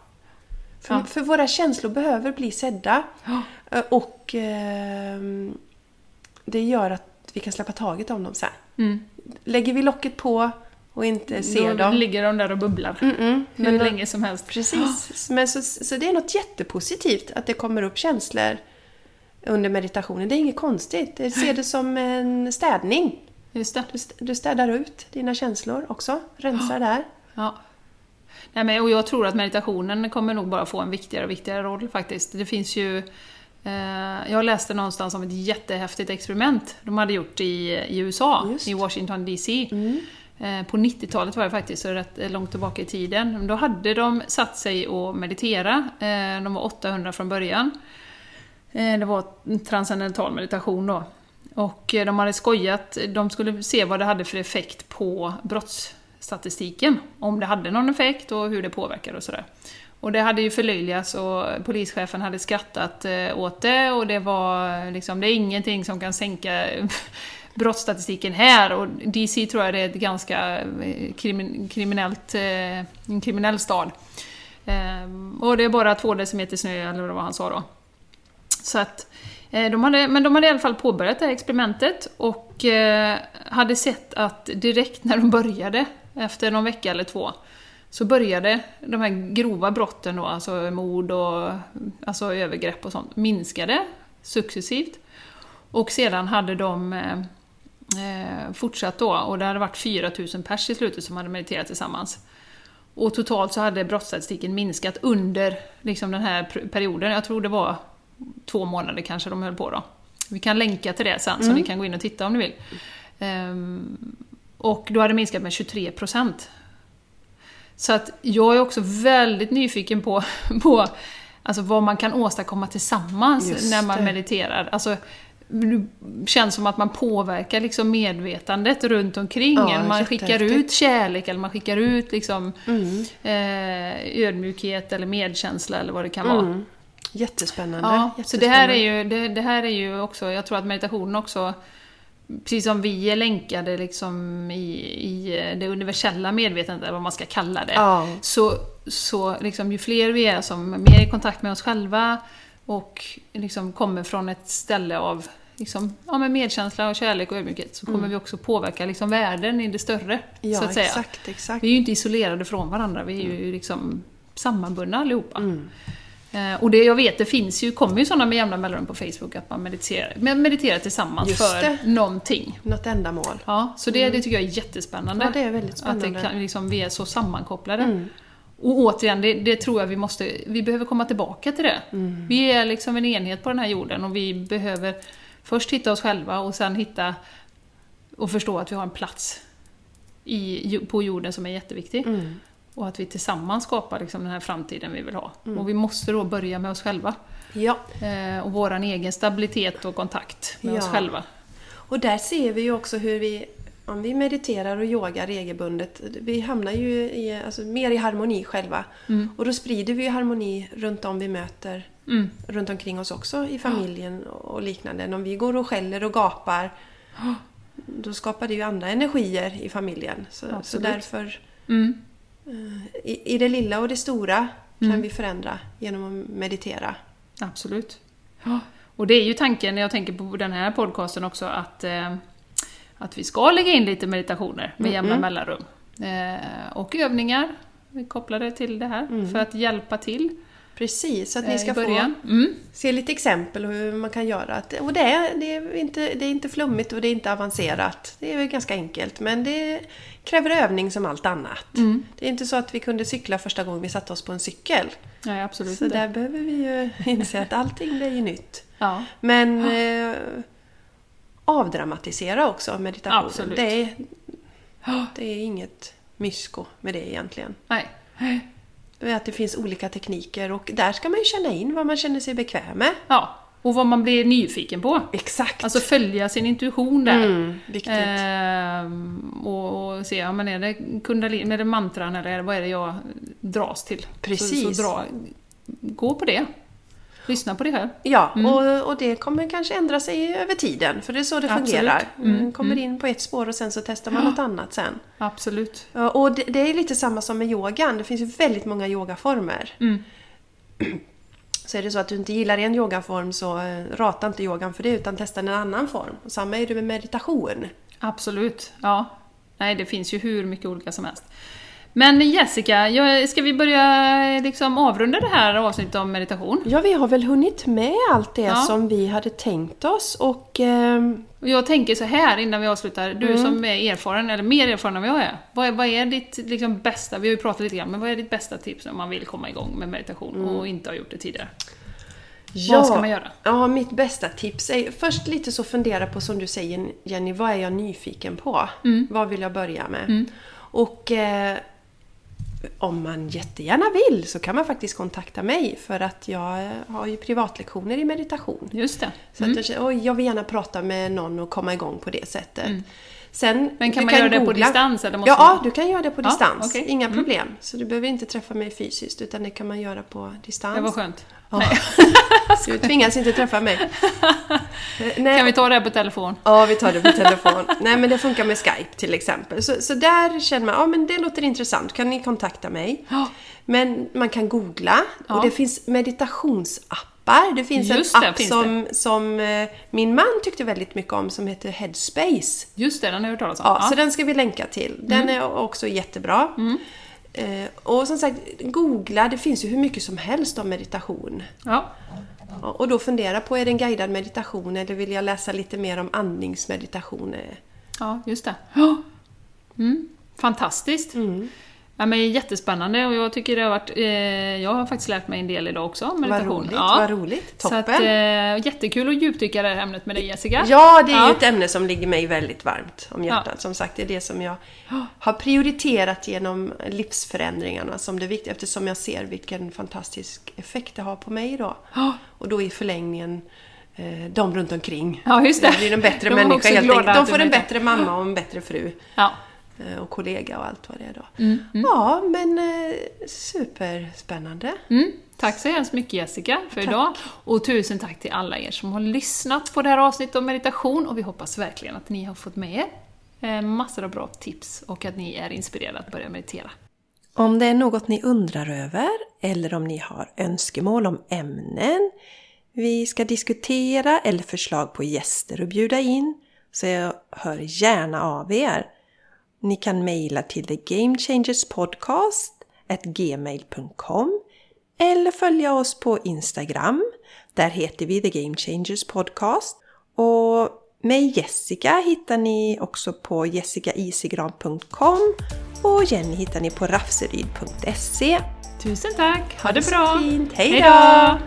För, Ja. för våra känslor behöver bli sedda. Ja. Eh, Och ehm, det gör att vi kan släppa taget om dem sen. Mm. Lägger vi locket på och inte ser Då dem. ligger de där och bubblar. Mm-mm. Hur Men, länge som helst. Precis. Men så, så det är något jättepositivt att det kommer upp känslor under meditationen. Det är inget konstigt. Jag ser det som en städning. Just det. Du st- Du städar ut dina känslor också. Rensar där. Ja. Nej, men, och jag tror att meditationen kommer nog bara få en viktigare och viktigare roll faktiskt. Det finns ju... Eh, jag läste någonstans om ett jättehäftigt experiment de hade gjort i, i USA, Just. i Washington DC. Mm. Eh, på 90-talet var det faktiskt, så rätt långt tillbaka i tiden. Då hade de satt sig och meditera. Eh, de var 800 från början. Det var en transcendental meditation då. Och de hade skojat, de skulle se vad det hade för effekt på statistiken, Om det hade någon effekt och hur det påverkar och sådär. Och det hade ju förlöjligats och polischefen hade skrattat eh, åt det och det var liksom, det är ingenting som kan sänka brottsstatistiken här och DC tror jag det är ett ganska eh, krimin kriminellt, eh, en kriminell stad. Och det är bara två decimeter snö eller vad han sa då. Så att, de hade, men de hade i alla fall påbörjat det här experimentet och hade sett att direkt när de började, efter någon vecka eller två, så började de här grova brotten då, alltså mord och alltså övergrepp och sånt, minskade successivt. Och sedan hade de eh, eh, fortsatt då, och det hade varit 4000 pers i slutet som hade mediterat tillsammans. Och totalt så hade brottsstatistiken minskat under liksom, den här perioden. Jag tror det var två månader kanske de höll på då. Vi kan länka till det sen så ni kan gå in och titta om ni vill. Ehm, och då hade det minskat med 23 procent. Så att jag är också väldigt nyfiken på, på alltså vad man kan åstadkomma tillsammans när man mediterar. Alltså, det känns som att man påverkar liksom medvetandet runt omkring Ja. Man skickar ut kärlek eller man skickar ut liksom, Mm. eh, ödmjukhet eller medkänsla eller vad det kan vara. Mm. Jättespännande. Ja, så det här, är Jättespännande. ju, det, det här är ju också, jag tror att meditationen också, precis som vi är länkade liksom i, i det universella medvetandet, eller vad man ska kalla det, Ja. så, så liksom, ju fler vi är som är mer i kontakt med oss själva och liksom kommer från ett ställe av liksom, ja, med medkänsla och kärlek och ödmjukhet så kommer vi också påverka liksom, världen i det större. Ja, så att säga. exakt, exakt. Vi är ju inte isolerade från varandra, vi är ju liksom sammanbundna allihopa. Mm. Eh, och det jag vet, det finns ju, kommer ju sådana med jämna mellanrum på Facebook att man mediterar, mediterar tillsammans Just för det. någonting. Något ändamål. Ja, så det, det tycker jag är jättespännande. Ja, det är väldigt Att spännande. det kan, liksom, vi är så sammankopplade. Mm. Och återigen, det, det tror jag vi måste, vi behöver komma tillbaka till det. Mm. Vi är liksom en enhet på den här jorden och vi behöver först hitta oss själva och sen hitta och förstå att vi har en plats i, på jorden som är jätteviktig. Mm. Och att vi tillsammans skapar liksom den här framtiden vi vill ha. Och vi måste då börja med oss själva. Ja, Eh, och våran egen stabilitet och kontakt med oss Ja. själva. och där ser vi ju också hur vi, om vi mediterar och yogar regelbundet, vi hamnar ju i, alltså, mer i harmoni själva. Mm. Och då sprider vi ju harmoni runt om vi möter, Mm. runt omkring oss också i familjen och liknande. Om vi går och skäller och gapar, då skapar det ju andra energier i familjen. Så, så därför, Mm. I, i det lilla och det stora kan Mm. vi förändra genom att meditera. Absolut. Ja. Och det är ju tanken när jag tänker på den här podcasten också att, eh, att vi ska lägga in lite meditationer med jämna Mm. mellanrum. Eh, och övningar kopplade till det här Mm. för att hjälpa till. Precis, så att eh, ni i ska få. Mm. se lite exempel hur man kan göra. Och det är, det, är inte, det är inte flummigt och det är inte avancerat. Det är ganska enkelt men det kräver övning som allt annat. Det är inte så att vi kunde cykla första gången vi satte oss på en cykel. Nej, absolut Så inte. där behöver vi ju inse att allting är ju nytt. Ja. Men eh, avdramatisera också meditationen. Absolut. Det är, det är inget mysko med det egentligen. Nej. Är Att det finns olika tekniker och där ska man ju känna in vad man känner sig bekväm med. Ja, och vad man blir nyfiken på. Exakt. Alltså följa sin intuition där. mm, viktigt. Ehm, och, och se, ja, men är det kundalini, är det mantran eller vad är det jag dras till? Precis. Så, så dra, gå på det. Lyssna på det själv. Ja, och, och det kommer kanske ändra sig över tiden, för det är så det fungerar. Mm, Man kommer in på ett spår och sen så testar man något annat sen. Absolut. Ja, Och det, det är lite samma som med yogan, det finns ju väldigt många yogaformer. Mm. Så är det så att du inte gillar en yogaform så eh, rata inte yogan för det utan testa en annan form. Och samma är det med meditation. Absolut. Ja. Nej, det finns ju hur mycket olika som helst. Men Jessica, ska vi börja liksom avrunda det här avsnittet om meditation? Ja, vi har väl hunnit med allt det Ja. som vi hade tänkt oss och ehm, jag tänker så här innan vi avslutar, du Mm. som är erfaren, eller mer erfaren än vad jag är. Vad är, vad är ditt liksom, bästa, vi har ju pratat lite grann, men vad är ditt bästa tips om man vill komma igång med meditation och inte har gjort det tidigare? Vad ska man göra? Ja, mitt bästa tips är först lite så fundera på som du säger Jenny, vad är jag nyfiken på? Mm. Vad vill jag börja med? Och eh, om man jättegärna vill så kan man faktiskt kontakta mig för att jag eh, har ju privatlektioner i meditation. Just det. Så att jag, känner, oj, jag vill gärna prata med någon och komma igång på det sättet. Sen. Men kan man göra det på distans, eller måste ja, man- du kan göra det på distans. okej. Inga Mm. problem. Så du behöver inte träffa mig fysiskt utan det kan man göra på distans. Det var skönt. Ja. Du tvingas inte träffa mig. Nej. Kan vi ta det här på telefon? Ja, vi tar det på telefon. Nej, men det funkar med Skype till exempel. Så, så där känner man, ja men det låter intressant, kan ni kontakta mig? Ja. Men man kan googla Ja. och det finns meditationsappar. Det finns Just en det, app finns som, som eh, min man tyckte väldigt mycket om som heter Headspace. Just det, den har jag hört talas om. Ja, Så den ska vi länka till. Den är också jättebra. Eh, och som sagt, googla, det finns ju hur mycket som helst om meditation. ja. Ja, Och då fundera på, är det en guidad meditation eller vill jag läsa lite mer om andningsmeditation? Ja, just det. Ja. Mm. Fantastiskt. Ja, men jättespännande och jag tycker det har varit... Eh, jag har faktiskt lärt mig en del idag också om Vad meditation. roligt, ja. vad roligt. Så Toppen. att, eh, jättekul att djupdyka det här ämnet med dig Jessica. Ja, det är Ja. ju ett ämne som ligger mig väldigt varmt om hjärtat. Som sagt, det är det som jag har prioriterat genom livsförändringarna som det viktiga eftersom jag ser vilken fantastisk effekt det har på mig. Ja. Och då i förlängningen eh, de runt omkring. Ja, just det. Jag blir en bättre De människa helt enkelt. De får en bättre mamma och en bättre fru. Ja. Eh, Och kollega och allt vad det är då. Mm, Ja, men eh, superspännande. Mm. Tack så hemskt mycket Jessica för idag. Och tusen tack till alla er som har lyssnat på det här avsnittet om meditation och vi hoppas verkligen att ni har fått med er eh, massor av bra tips och att ni är inspirerade att börja meditera. Om det är något ni undrar över eller om ni har önskemål om ämnen vi ska diskutera eller förslag på gäster att bjuda in så jag hör gärna av er. Ni kan mejla till thegamenchangerspodcast@gmail.com eller följa oss på Instagram. Där heter vi The Game Changers Podcast. Och mig Jessica hittar ni också på jessicaisigran.com och Jenny hittar ni på rafseryd.se. Tusen tack! Ha det bra! fint. Hej då!